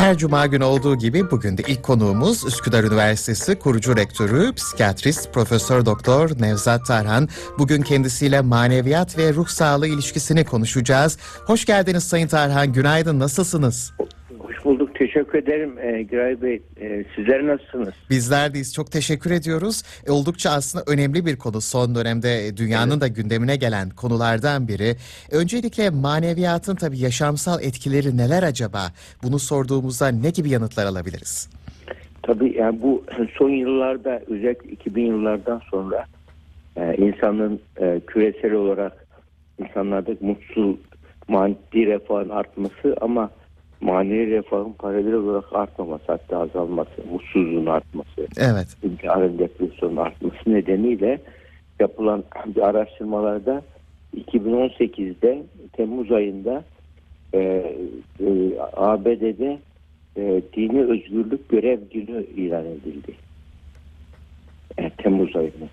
Her cuma günü olduğu gibi bugün de ilk konuğumuz Üsküdar Üniversitesi kurucu rektörü, psikiyatrist Profesör Doktor Nevzat Tarhan. Bugün kendisiyle maneviyat ve ruh sağlığı ilişkisini konuşacağız. Hoş geldiniz Sayın Tarhan. Günaydın. Nasılsınız? Hoş bulduk. Teşekkür ederim e, Giray Bey. E, sizler nasılsınız? Bizler deyiz. Çok teşekkür ediyoruz. E, oldukça aslında önemli bir konu. Son dönemde e, dünyanın evet. da gündemine gelen konulardan biri. Öncelikle maneviyatın tabii yaşamsal etkileri neler acaba? Bunu sorduğumuzda ne gibi yanıtlar alabiliriz? Tabii yani bu son yıllarda özellikle 2000 yıllardan sonra e, insanın e, küresel olarak insanlarda mutsuz maddi refahın artması ama manevi refahın paralel olarak artmaması hatta azalması, mutsuzluğun artması, evet. intiharın depresyonun artması nedeniyle yapılan araştırmalarda 2018'de Temmuz ayında e, e, ABD'de e, dini özgürlük görev günü ilan edildi. E, Temmuz ayında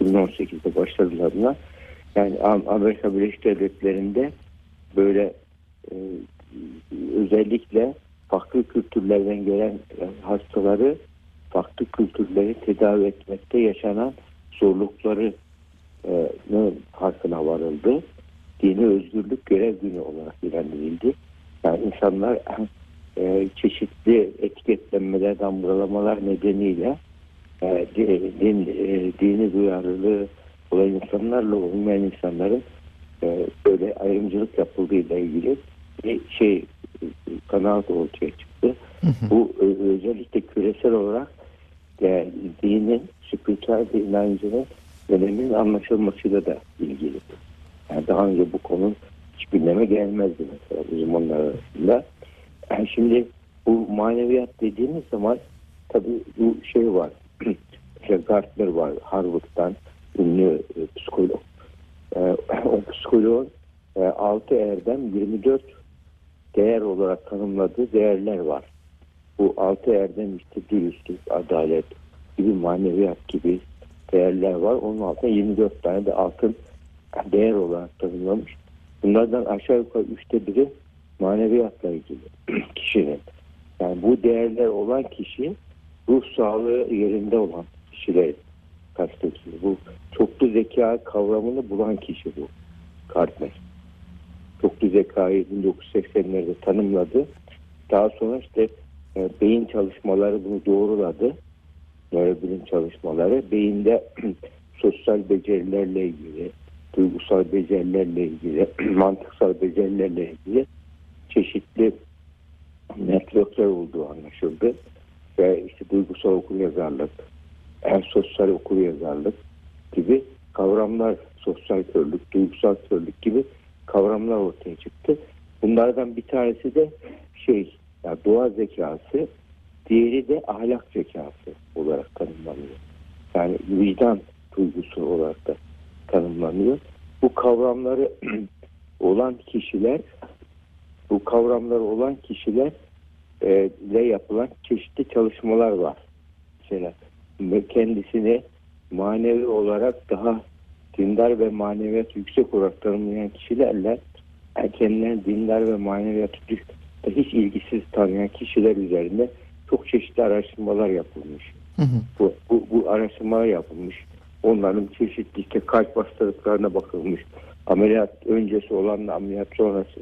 2018'de başladılarına yani Amerika Birleşik Devletleri'nde böyle e, özellikle farklı kültürlerden gelen e, hastaları farklı kültürleri tedavi etmekte yaşanan zorlukları e, farkına varıldı. Dini özgürlük görev günü olarak ilan. Yani insanlar e, çeşitli etiketlenmeler, damgalamalar nedeniyle e, din, e, dini duyarlılığı olan insanlarla olmayan insanların e, böyle ayrımcılık yapıldığıyla ilgili şey kanaat ortaya çıktı. Hı hı. Bu e, özellikle küresel olarak yani dinin, spiritüel bir inancının öneminin anlaşılmasıyla da ilgili. Yani daha önce bu konu hiç gündeme gelmezdi mesela uzmanlar arasında. Yani şimdi bu maneviyat dediğimiz zaman tabii bu şey var. işte Gartner var Harvard'dan ünlü e, psikolog. E, o psikoloğun e, 6 erdem 24 değer olarak tanımladığı değerler var. Bu altı erdem işte dürüstlük, adalet gibi maneviyat gibi değerler var. Onun altında 24 tane de altın değer olarak tanımlamış. Bunlardan aşağı yukarı üçte biri maneviyatla ilgili kişinin. Yani bu değerler olan kişi ruh sağlığı yerinde olan kişiler kastediyor. Bu çoklu zeka kavramını bulan kişi bu. Kartner çoklu zekayı 1980'lerde tanımladı. Daha sonra işte e, beyin çalışmaları bunu doğruladı. Nörobilim çalışmaları. Beyinde sosyal becerilerle ilgili, duygusal becerilerle ilgili, mantıksal becerilerle ilgili çeşitli networkler olduğu anlaşıldı. Ve işte duygusal okuryazarlık, en sosyal okuryazarlık gibi kavramlar, sosyal körlük, duygusal körlük gibi kavramlar ortaya çıktı. Bunlardan bir tanesi de şey yani doğa zekası, diğeri de ahlak zekası olarak tanımlanıyor. Yani vicdan duygusu olarak da tanımlanıyor. Bu kavramları olan kişiler bu kavramları olan kişiler e, ile yapılan çeşitli çalışmalar var. Mesela kendisini manevi olarak daha dindar ve maneviyat yüksek olarak tanımlayan kişilerle kendilerini dindar ve maneviyat hiç ilgisiz tanıyan kişiler üzerinde çok çeşitli araştırmalar yapılmış. Hı hı. Bu, bu, bu araştırmalar yapılmış. Onların çeşitli işte kalp hastalıklarına bakılmış. Ameliyat öncesi olanla ameliyat sonrası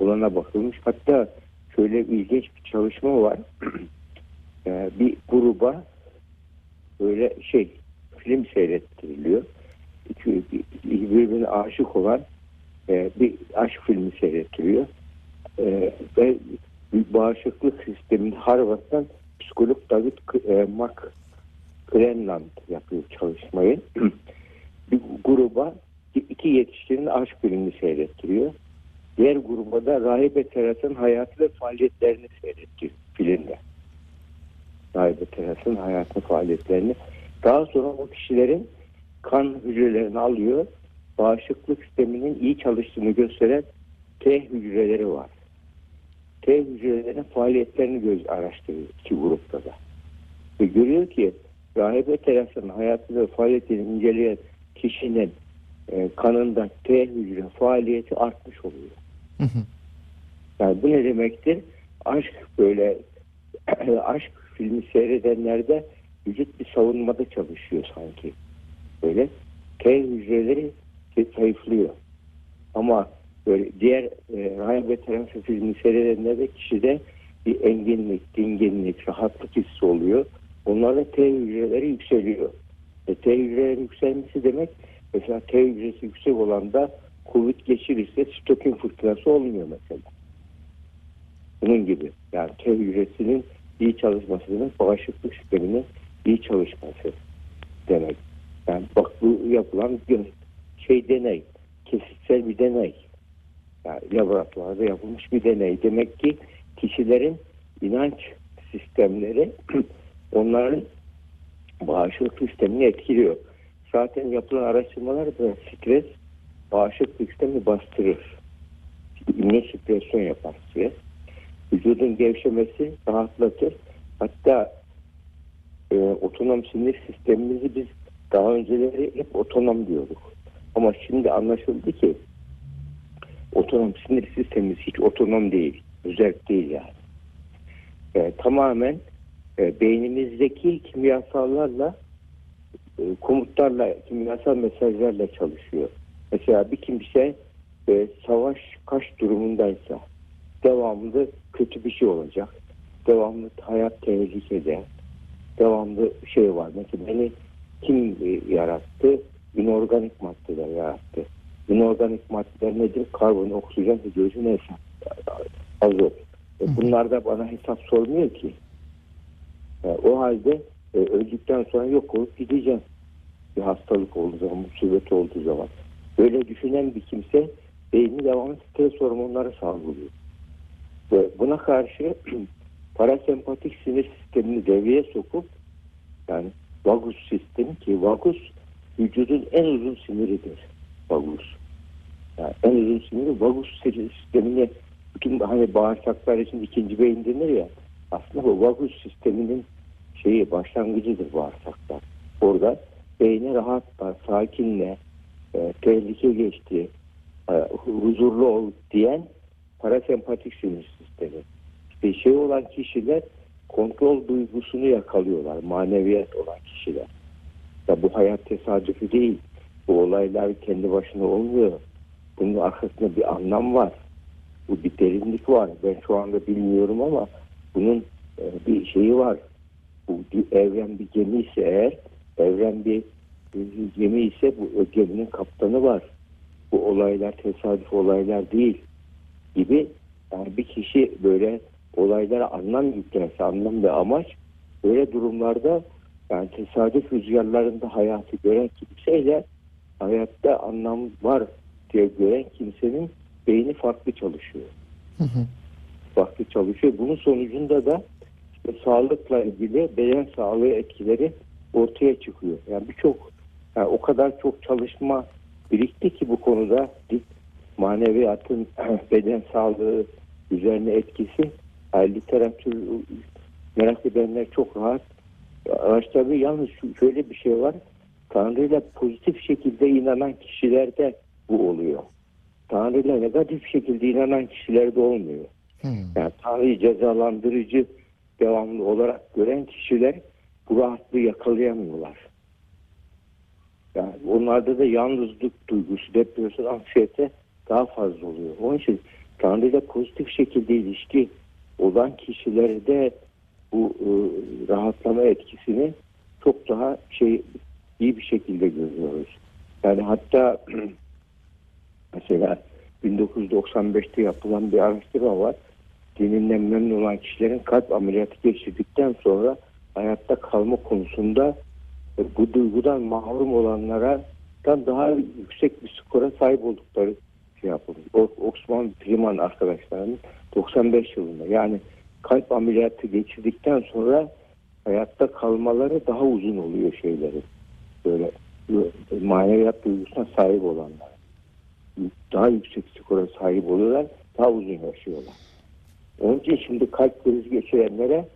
olana bakılmış. Hatta şöyle ilginç bir çalışma var. Ee, bir gruba böyle şey film seyrettiriliyor birbirine aşık olan e, bir aşk filmi seyrettiriyor. E, ve bağışıklık sistemin Harvard'dan psikolog David e, McClelland yapıyor çalışmayı. bir gruba iki yetişkinin aşk filmini seyrettiriyor. Diğer gruba da Rahibe Teras'ın hayatı ve faaliyetlerini seyrettiriyor filmde. Rahibe Teras'ın hayatı faaliyetlerini. Daha sonra o kişilerin kan hücrelerini alıyor. Bağışıklık sisteminin iyi çalıştığını gösteren T hücreleri var. T hücrelerinin faaliyetlerini göz araştırıyor iki grupta da. Ve görüyor ki rahibe terasının hayatı ve faaliyetini inceleyen kişinin e, kanında T hücre faaliyeti artmış oluyor. Yani bu ne demektir? aşk böyle aşk filmi seyredenlerde vücut bir savunmada çalışıyor sanki. Böyle T hücreleri zayıflıyor. Ama böyle diğer e, rahip ve terapi filmi seyredenlerde kişide bir enginlik, dinginlik, rahatlık hissi oluyor. Onlarda T hücreleri yükseliyor. E, T hücreleri yükselmesi demek mesela T hücresi yüksek olanda kuvvet geçirirse stokin fırtınası olmuyor mesela. Bunun gibi. Yani T hücresinin iyi çalışması demek bağışıklık sisteminin iyi çalışması demek. Yapılan şey deney. Kesitsel bir deney. Yani laboratuvarda yapılmış bir deney. Demek ki kişilerin inanç sistemleri onların bağışıklık sistemini etkiliyor. Zaten yapılan araştırmalar da stres bağışıklık sistemi bastırır. İmmünosüpresyon yapar stres. Vücudun gevşemesi rahatlatır. Hatta e, otonom sinir sistemimizi biz daha önceleri hep otonom diyorduk. Ama şimdi anlaşıldı ki otonom sinir sistemimiz hiç otonom değil. Özel değil yani. E, tamamen e, beynimizdeki kimyasallarla e, komutlarla, kimyasal mesajlarla çalışıyor. Mesela bir kimse e, savaş kaç durumundaysa devamlı kötü bir şey olacak. Devamlı hayat tehlikede. Devamlı şey var. Mesela beni kim e, yarattı? İnorganik maddeler yarattı. İnorganik maddeler nedir? Karbon, oksijen, hidrojen, neyse. Azot. E, bunlar da bana hesap sormuyor ki. E, o halde e, öldükten sonra yok olup gideceğim. Bir hastalık olduğu zaman, musibet olduğu zaman. Böyle düşünen bir kimse beyni devamlı stres hormonları salgılıyor. Ve buna karşı parasempatik sinir sistemini devreye sokup yani vagus sistemi ki vagus vücudun en uzun siniridir. Vagus. Yani en uzun siniri vagus sistemini bütün hani bağırsaklar için ikinci beyin denir ya aslında bu vagus sisteminin şeyi başlangıcıdır bağırsaklar. Orada beyne rahatla, sakinle, e, tehlike geçti, e, huzurlu ol diyen parasempatik sinir sistemi. İşte şey olan kişiler kontrol duygusunu yakalıyorlar. Maneviyat olan kişiler. Ya bu hayat tesadüfi değil. Bu olaylar kendi başına olmuyor. Bunun arkasında bir anlam var. Bu bir derinlik var. Ben şu anda bilmiyorum ama bunun e, bir şeyi var. Bu evren bir gemi ise eğer evren bir gemi ise bu geminin kaptanı var. Bu olaylar tesadüf olaylar değil gibi yani bir kişi böyle olaylara anlam yüklerse, anlam ve amaç böyle durumlarda yani tesadüf rüzgarlarında hayatı gören kimseyle hayatta anlam var diye gören kimsenin beyni farklı çalışıyor. Hı hı. Farklı çalışıyor. Bunun sonucunda da işte sağlıkla ilgili beden sağlığı etkileri ortaya çıkıyor. Yani birçok yani o kadar çok çalışma birikti ki bu konuda maneviyatın beden sağlığı üzerine etkisi yani literatür merak edenler çok rahat araştırıyor. Yalnız şöyle bir şey var. Tanrı'yla pozitif şekilde inanan kişilerde bu oluyor. Tanrı'yla negatif şekilde inanan kişilerde olmuyor. Hmm. Yani Tanrı'yı cezalandırıcı devamlı olarak gören kişiler bu rahatlığı yakalayamıyorlar. Yani onlarda da yalnızlık duygusu, depresyon, anksiyete daha fazla oluyor. Onun için Tanrı'yla pozitif şekilde ilişki olan kişilerde bu e, rahatlama etkisini çok daha şey iyi bir şekilde görüyoruz. Yani hatta mesela 1995'te yapılan bir araştırma var. Dininden memnun olan kişilerin kalp ameliyatı geçirdikten sonra hayatta kalma konusunda e, bu duygudan mahrum olanlara daha yüksek bir skora sahip oldukları şey yapılmış. Oxman Priman arkadaşlarının 95 yılında yani kalp ameliyatı geçirdikten sonra hayatta kalmaları daha uzun oluyor şeyleri. Böyle maneviyat duygusuna sahip olanlar. Daha yüksek skora sahip oluyorlar. Daha uzun yaşıyorlar. Onun için şimdi kalp krizi geçirenlere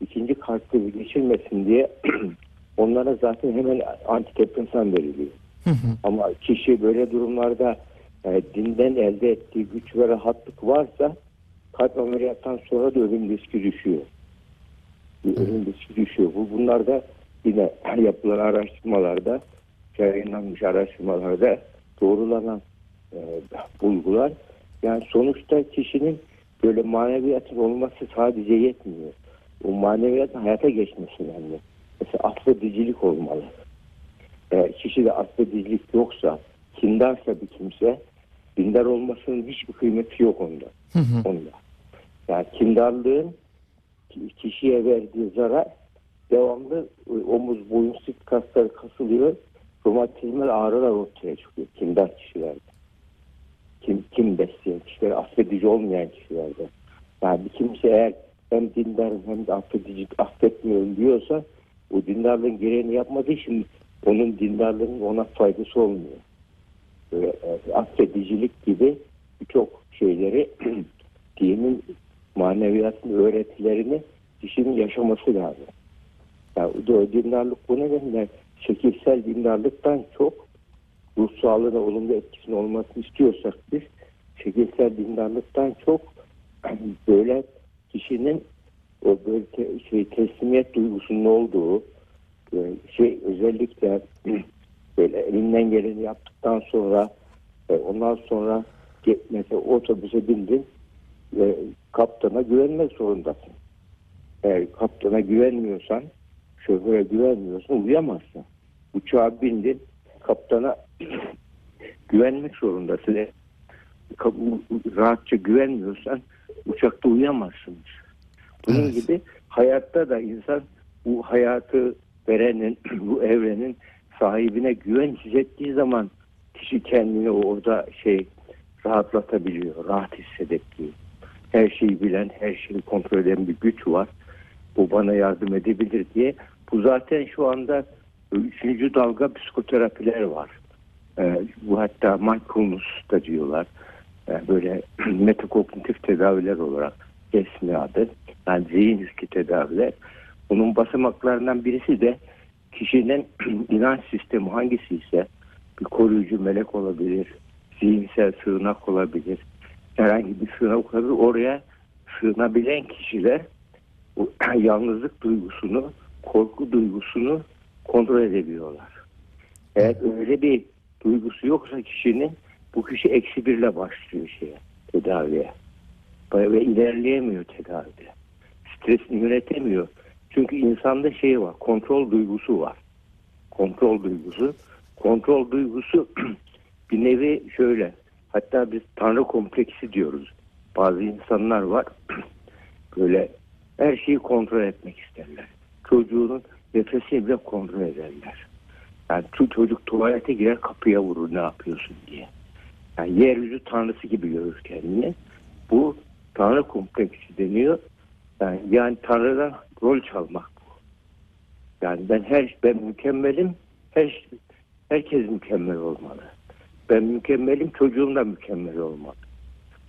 ikinci kalp krizi geçirmesin diye onlara zaten hemen antidepresan veriliyor. Hı hı. Ama kişi böyle durumlarda yani dinden elde ettiği güç ve rahatlık varsa kalp ameliyattan sonra da ölüm riski düşüyor. Ölüm riski düşüyor. Bu bunlar da yine yapılan araştırmalarda yayınlanmış araştırmalarda doğrulanan e, bulgular. Yani sonuçta kişinin böyle maneviyatın olması sadece yetmiyor. O maneviyatın hayata geçmesi önemli. Mesela affedicilik olmalı. Eğer kişide affedicilik yoksa, kindarsa bir kimse, dindar olmasının hiçbir kıymeti yok onda. onda. Yani kindarlığın ki- kişiye verdiği zarar devamlı e, omuz, boyun, sırt kasları kasılıyor. Romatizmal ağrılar ortaya çıkıyor kindar kişilerde. Kim, kim besleyen kişiler, affedici olmayan kişilerde. Yani bir kimse eğer hem dindarım hem de affedici, affetmiyorum diyorsa o dindarlığın gereğini yapmadığı için onun dindarlığının ona faydası olmuyor. Böyle, e, affedicilik gibi birçok şeyleri dinin maneviyatın öğretilerini kişinin yaşaması lazım. Yani dindarlık bu nedenle şekilsel dindarlıktan çok ruh sağlığına olumlu etkisinin olmasını istiyorsak biz şekilsel dindarlıktan çok böyle kişinin o böyle şey teslimiyet duygusunun olduğu e, şey özellikle böyle elinden geleni yaptıktan sonra e, ondan sonra mesela otobüse bindin ve kaptana güvenmek zorundasın. Eğer kaptana güvenmiyorsan, şoföre güvenmiyorsan uyuyamazsın. Uçağa bindin, kaptana güvenmek zorundasın. Eğer rahatça güvenmiyorsan uçakta uyuyamazsınız. Bunun Evet. gibi hayatta da insan bu hayatı verenin, bu evrenin sahibine güven hissettiği zaman kişi kendini orada şey rahatlatabiliyor, rahat hissedebiliyor. Her şeyi bilen, her şeyi kontrol eden bir güç var. Bu bana yardım edebilir diye. Bu zaten şu anda üçüncü dalga psikoterapiler var. Ee, bu hatta mindfulness da diyorlar. Ee, böyle metakognitif tedaviler olarak resmi adı. Yani zihin ilişki tedaviler. Bunun basamaklarından birisi de kişinin inanç sistemi hangisi ise bir koruyucu melek olabilir, zihinsel sığınak olabilir, herhangi bir sığınak olabilir. Oraya sığınabilen kişiler bu yalnızlık duygusunu, korku duygusunu kontrol edebiliyorlar. Eğer öyle bir duygusu yoksa kişinin bu kişi eksi birle başlıyor şeye, tedaviye. Ve ilerleyemiyor tedavide. Stresini yönetemiyor. Çünkü insanda şey var, kontrol duygusu var. Kontrol duygusu. Kontrol duygusu bir nevi şöyle. Hatta biz tanrı kompleksi diyoruz. Bazı insanlar var. Böyle her şeyi kontrol etmek isterler. Çocuğunun nefesini bile kontrol ederler. Yani çocuk tuvalete girer kapıya vurur ne yapıyorsun diye. Yani yeryüzü tanrısı gibi görür kendini. Bu tanrı kompleksi deniyor. Yani, yani tanrıdan rol çalmak bu. Yani ben her ben mükemmelim. Her herkes mükemmel olmalı. Ben mükemmelim, çocuğum da mükemmel olmalı.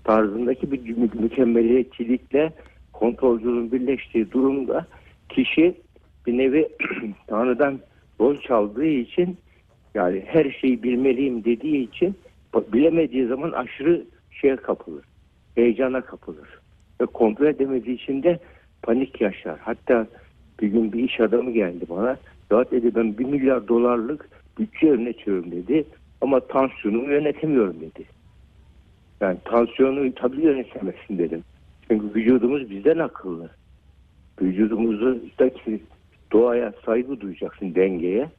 Tarzındaki bir mü- mükemmeliyetçilikle kontrolcünün birleştiği durumda kişi bir nevi Tanrı'dan rol çaldığı için yani her şeyi bilmeliyim dediği için bilemediği zaman aşırı şeye kapılır. Heyecana kapılır. Ve kontrol edemediği için de panik yaşar. Hatta bir gün bir iş adamı geldi bana. Ya dedi ben bir milyar dolarlık bütçe yönetiyorum dedi. Ama tansiyonumu yönetemiyorum dedi. Yani tansiyonu tabii yönetemezsin dedim. Çünkü vücudumuz bizden akıllı. Vücudumuzdaki doğaya saygı duyacaksın dengeye.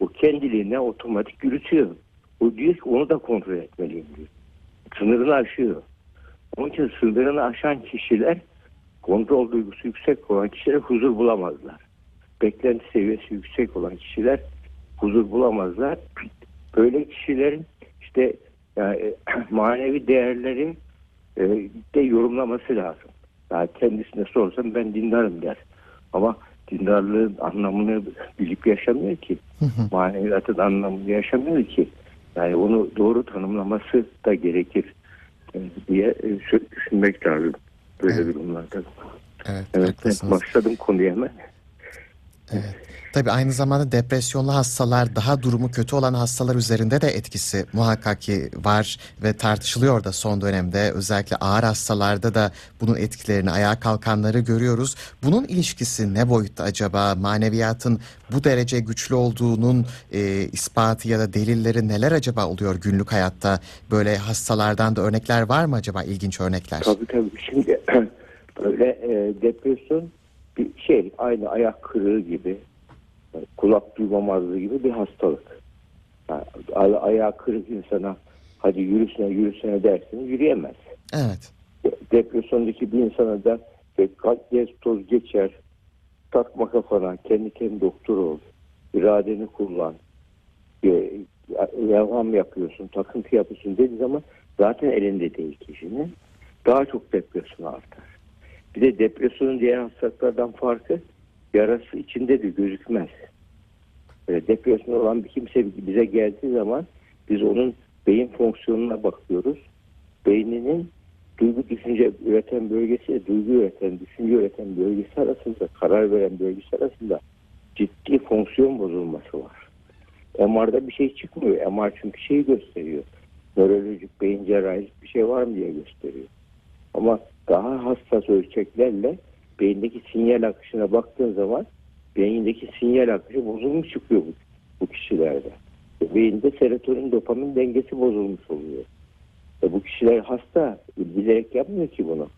O kendiliğine otomatik yürütüyor. O diyor ki onu da kontrol etmeliyim diyor. Sınırını aşıyor. Onun için sınırını aşan kişiler kontrol duygusu yüksek olan kişiler huzur bulamazlar. Beklenti seviyesi yüksek olan kişiler huzur bulamazlar. Böyle kişilerin işte yani, manevi değerlerin e, de yorumlaması lazım. Yani kendisine sorsam ben dindarım der. Ama dindarlığın anlamını bilip yaşamıyor ki. Maneviyatın anlamını yaşamıyor ki. Yani onu doğru tanımlaması da gerekir e, diye e, düşünmek lazım böyle Evet. durumlarda. Evet, Evet, başladım konuya hemen. Evet. Tabii aynı zamanda depresyonlu hastalar daha durumu kötü olan hastalar üzerinde de etkisi muhakkak ki var ve tartışılıyor da son dönemde özellikle ağır hastalarda da bunun etkilerini ayağa kalkanları görüyoruz. Bunun ilişkisi ne boyutta acaba? Maneviyatın bu derece güçlü olduğunun e, ispatı ya da delilleri neler acaba oluyor günlük hayatta? Böyle hastalardan da örnekler var mı acaba ilginç örnekler? Tabii tabii. Şimdi böyle e, depresyon bir şey aynı ayak kırığı gibi kulak duymamazlığı gibi bir hastalık. Yani, aya- ayağı kırık insana hadi yürüsene yürüsene dersiniz yürüyemez. Evet. Depresyondaki bir insana da e, kalp gez toz geçer takma kafana kendi kendi doktor ol iradeni kullan e, devam yapıyorsun takıntı yapıyorsun dediği zaman zaten elinde değil kişinin daha çok depresyon artar. Bir de depresyonun diğer hastalıklardan farkı yarası içinde de gözükmez. Böyle depresyon olan bir kimse bize geldiği zaman biz onun beyin fonksiyonuna bakıyoruz. Beyninin duygu düşünce üreten bölgesi duygu üreten, düşünce üreten bölgesi arasında, karar veren bölgesi arasında ciddi fonksiyon bozulması var. MR'da bir şey çıkmıyor. MR çünkü şeyi gösteriyor. Nörolojik, beyin cerrahisi bir şey var mı diye gösteriyor. Ama daha hassas ölçeklerle beyindeki sinyal akışına baktığın zaman beyindeki sinyal akışı bozulmuş çıkıyor bu, bu kişilerde. E, Beyinde serotonin dopamin dengesi bozulmuş oluyor. E bu kişiler hasta bilerek yapmıyor ki bunu.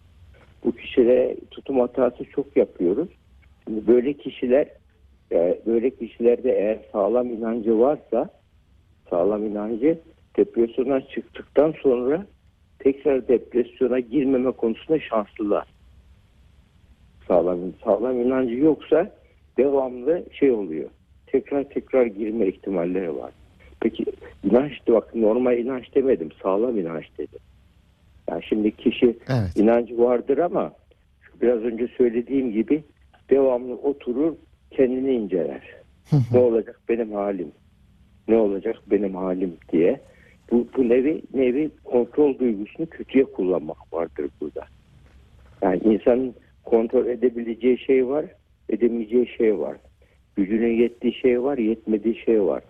Bu kişilere tutum hatası çok yapıyoruz. Şimdi böyle kişiler e, böyle kişilerde eğer sağlam inancı varsa sağlam inancı depresyona çıktıktan sonra tekrar depresyona girmeme konusunda şanslılar. Sağlam, sağlam inancı yoksa devamlı şey oluyor. Tekrar tekrar girme ihtimalleri var. Peki inanç bak normal inanç demedim. Sağlam inanç dedim. Yani şimdi kişi Evet. inancı vardır ama biraz önce söylediğim gibi devamlı oturur kendini inceler. ne olacak benim halim? Ne olacak benim halim diye. Bu, bu nevi, nevi kontrol duygusunu kötüye kullanmak vardır burada. Yani insanın kontrol edebileceği şey var, edemeyeceği şey var. Gücünün yettiği şey var, yetmediği şey var.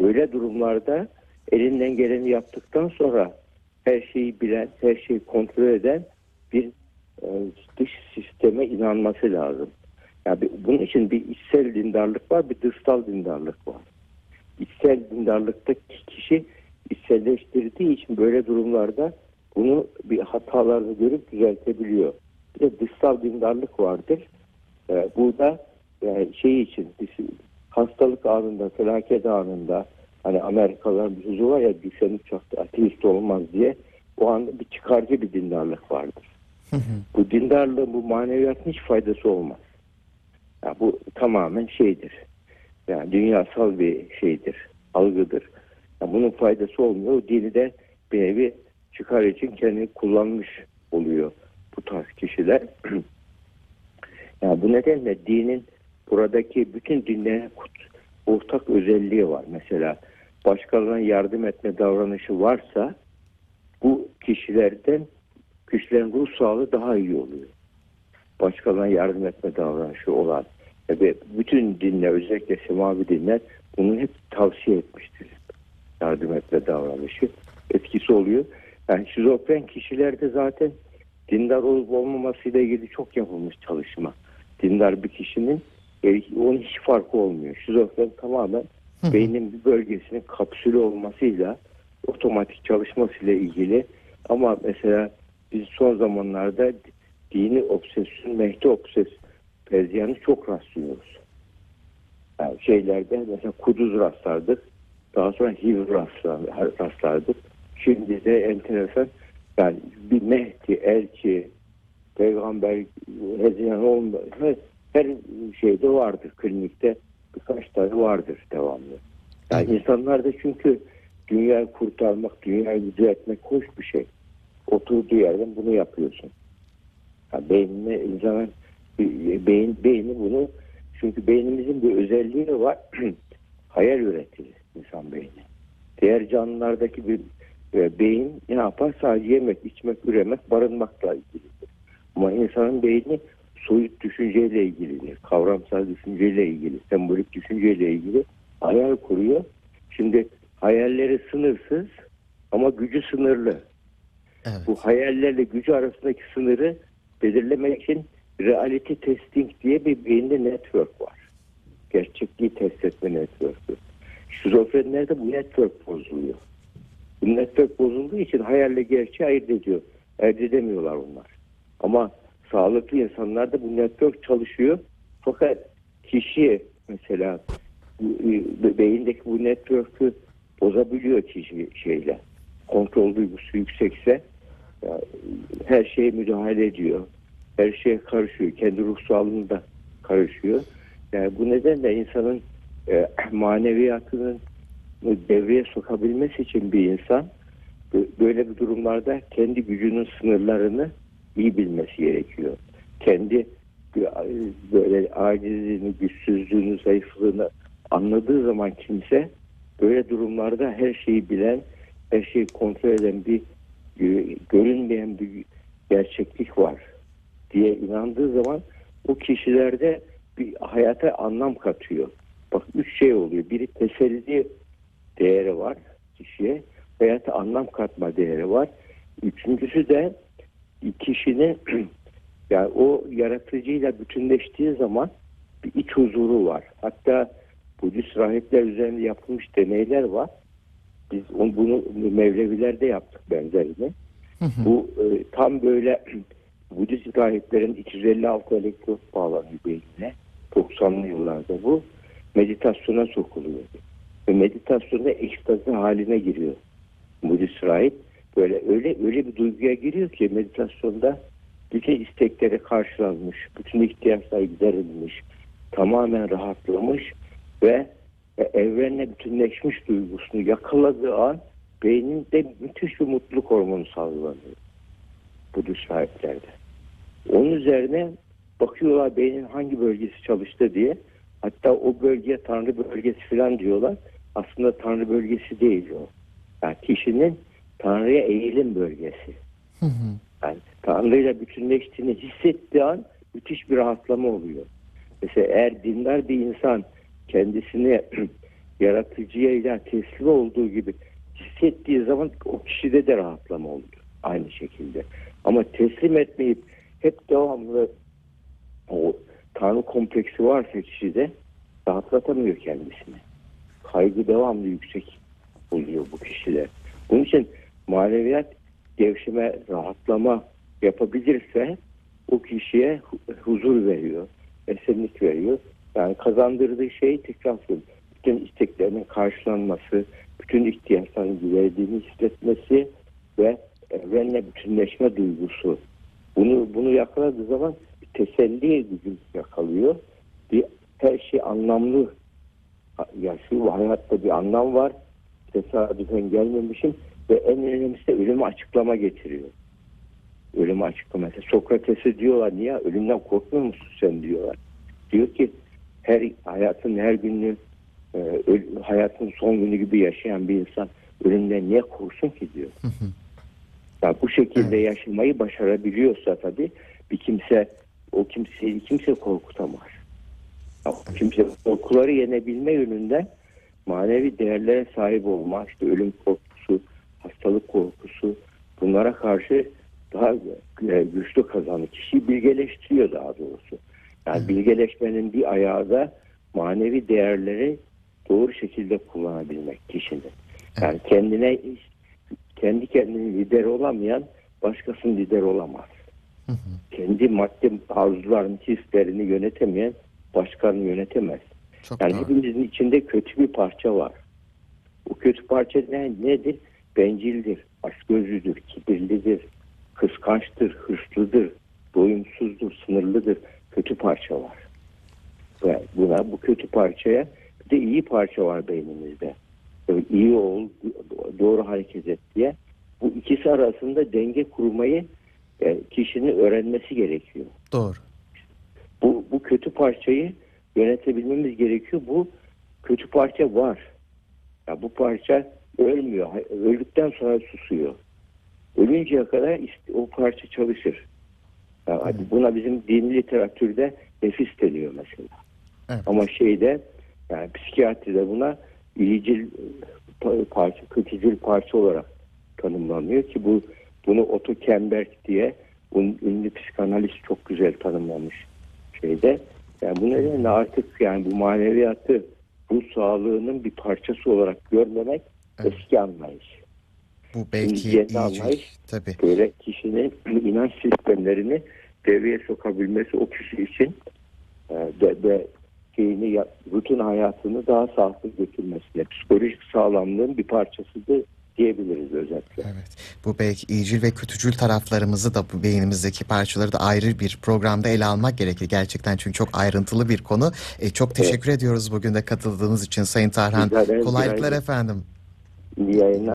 Böyle durumlarda elinden geleni yaptıktan sonra her şeyi bilen, her şeyi kontrol eden bir e, dış sisteme inanması lazım. Yani bunun için bir içsel dindarlık var, bir dışsal dindarlık var. İçsel dindarlıkta ki- kişi içselleştirdiği için böyle durumlarda bunu bir hatalarını görüp düzeltebiliyor. Bir de dışsal dindarlık vardır. Ee, bu da yani şey için hastalık anında, felaket anında hani Amerikalıların var ya düşen uçakta ateist olmaz diye o anda bir çıkarcı bir dindarlık vardır. bu dindarlığın bu maneviyatın hiç faydası olmaz. Yani bu tamamen şeydir. Yani dünyasal bir şeydir, algıdır. Yani bunun faydası olmuyor. O dini de bir nevi çıkar için kendini kullanmış oluyor bu tarz kişiler. yani bu nedenle dinin buradaki bütün dinlerin ortak özelliği var. Mesela başkalarına yardım etme davranışı varsa bu kişilerden kişilerin ruh sağlığı daha iyi oluyor. Başkalarına yardım etme davranışı olan ve bütün dinler özellikle semavi dinler bunu hep tavsiye etmiştir. Yardım etme davranışı etkisi oluyor. Yani şizofren kişilerde zaten dindar olup olmamasıyla ilgili çok yapılmış çalışma. Dindar bir kişinin e, onun hiç farkı olmuyor. Şizofren tamamen beynin bir bölgesinin kapsülü olmasıyla otomatik çalışmasıyla ilgili ama mesela biz son zamanlarda dini obsesyon, mehdi obsesyon pezyanı çok rastlıyoruz. Yani şeylerde mesela kuduz rastlardık. Daha sonra HIV rastlar- rastlardık. Şimdi de enteresan yani bir Mehdi, elçi, peygamber, hezyan olma, her, şeyde vardır. Klinikte birkaç tane vardır devamlı. Yani insanlar da çünkü dünyayı kurtarmak, dünyayı düzeltmek hoş bir şey. Oturduğu yerden bunu yapıyorsun. Yani beynine insanın beyin, beyni bunu çünkü beynimizin bir özelliği var. Hayal üretir insan beyni. Diğer canlılardaki bir e, beyin ne yapar? Sadece yemek, içmek, üremek, barınmakla ilgilidir. Ama insanın beyni soyut düşünceyle ilgilidir. Kavramsal düşünceyle ilgili, sembolik düşünceyle ilgili hayal kuruyor. Şimdi hayalleri sınırsız ama gücü sınırlı. Evet. Bu hayallerle gücü arasındaki sınırı belirlemek için reality testing diye bir beyinde network var. Gerçekliği test etme network'ü. Şizofrenlerde bu network bozuluyor. Network bozulduğu için hayalle gerçeği ayırt ediyor. Ayırt edemiyorlar onlar. Ama sağlıklı insanlarda bu network çalışıyor. Fakat kişi mesela e, beyindeki bu network'ü bozabiliyor kişi şeyle. Kontrol duygusu yüksekse her şeye müdahale ediyor. Her şeye karışıyor. Kendi ruh sağlığına da karışıyor. Yani bu nedenle insanın e, maneviyatının devreye sokabilmesi için bir insan bö- böyle bir durumlarda kendi gücünün sınırlarını iyi bilmesi gerekiyor. Kendi böyle acizliğini, güçsüzlüğünü, zayıflığını anladığı zaman kimse böyle durumlarda her şeyi bilen, her şeyi kontrol eden bir gö- görünmeyen bir gerçeklik var diye inandığı zaman o kişilerde bir hayata anlam katıyor. Bak üç şey oluyor. Biri teselli değeri var kişiye. Hayata anlam katma değeri var. Üçüncüsü de kişinin yani o yaratıcıyla bütünleştiği zaman bir iç huzuru var. Hatta Budist rahipler üzerinde yapılmış deneyler var. Biz onu, bunu Mevlevilerde yaptık benzerini. Bu e, tam böyle Budist rahiplerin 256 elektrot bağlanıyor beynine. 90'lı yıllarda bu meditasyona sokuluyor. Ve meditasyonda ekstazi haline giriyor. Budist rahip böyle öyle öyle bir duyguya giriyor ki meditasyonda bütün istekleri karşılanmış, bütün ihtiyaçlar giderilmiş, tamamen rahatlamış ve ve evrenle bütünleşmiş duygusunu yakaladığı an beyninde müthiş bir mutluluk hormonu salgılanıyor. Budist sahiplerde. Onun üzerine bakıyorlar beynin hangi bölgesi çalıştı diye. Hatta o bölgeye tanrı bölgesi falan diyorlar. Aslında tanrı bölgesi değil o. Yani kişinin tanrıya eğilim bölgesi. Yani tanrıyla bütünleştiğini hissettiği an müthiş bir rahatlama oluyor. Mesela eğer dindar bir insan kendisini yaratıcıya teslim olduğu gibi hissettiği zaman o kişide de rahatlama oluyor. Aynı şekilde. Ama teslim etmeyip hep devamlı o tanrı kompleksi varsa kişide rahatlatamıyor kendisini. Kaygı devamlı yüksek oluyor bu kişiler. Bunun için maneviyat gevşeme, rahatlama yapabilirse o kişiye hu- huzur veriyor, esenlik veriyor. Yani kazandırdığı şey tekrar. Bütün isteklerinin karşılanması, bütün ihtiyaçların giderildiğini hissetmesi ve evrenle bütünleşme duygusu. Bunu bunu yakaladığı zaman bir teselli gücü yakalıyor. Bir her şey anlamlı yaşıyor. Hayatta bir anlam var. Tesadüfen gelmemişim ve en önemlisi de ölümü açıklama getiriyor. Ölümü açıklama. Mesela Sokrates'e diyorlar niye ölümden korkmuyor musun sen diyorlar. Diyor ki her hayatın her günü e, öl- hayatın son günü gibi yaşayan bir insan ölümden niye korksun ki diyor. Ya bu şekilde yaşamayı başarabiliyorsa tabii bir kimse o kimseyi kimse korkutamaz. Kimse korkuları yenebilme yönünden manevi değerlere sahip olma, işte ölüm korkusu, hastalık korkusu bunlara karşı daha e, güçlü kazanır. Kişiyi bilgeleştiriyor daha doğrusu. Yani bilgeleşmenin bir ayağı da manevi değerleri doğru şekilde kullanabilmek kişinin. Yani kendine kendi kendine lider olamayan başkasının lider olamaz. Kendi madde arzularını, hislerini yönetemeyen başkanı yönetemez. Çok Yani doğru. hepimizin içinde kötü bir parça var. O kötü parça ne, nedir? Bencildir, açgözlüdür, kibirlidir, kıskançtır, hırslıdır, doyumsuzdur, sınırlıdır. Kötü parça var. Ve buna bu kötü parçaya bir de iyi parça var beynimizde. Böyle iyi ol, doğru hareket et diye. Bu ikisi arasında denge kurmayı e, kişinin öğrenmesi gerekiyor Doğru. Bu, bu kötü parçayı yönetebilmemiz gerekiyor. Bu kötü parça var. Ya bu parça ölmüyor. Öldükten sonra susuyor. Ölünceye kadar işte o parça çalışır. Yani Buna bizim din literatürde nefis deniyor mesela. Evet. Ama şeyde yani psikiyatride buna iyicil pa- parça, kötücül parça olarak tanımlanıyor ki bu bunu Otto Kemberg diye ünlü psikanalist çok güzel tanımlamış şeyde. Yani bu nedenle artık yani bu maneviyatı ruh sağlığının bir parçası olarak görmemek Evet. eski anlayış. Bu belki Yeni anlayış. tabii. Böyle kişinin inanç sistemlerini devreye sokabilmesi o kişi için e, de, de şeyini rutin hayatını daha sağlıklı götürmesine psikolojik sağlamlığın bir parçasıdır diyebiliriz özetle. Evet. Bu belki iyicil ve kötücül taraflarımızı da bu beynimizdeki parçaları da ayrı bir programda ele almak gerekir. Gerçekten çünkü çok ayrıntılı bir konu. E, çok teşekkür ediyoruz bugün de katıldığınız için Sayın Tarhan. Kolaylıklar Günaydın. efendim. İyi yayınlar.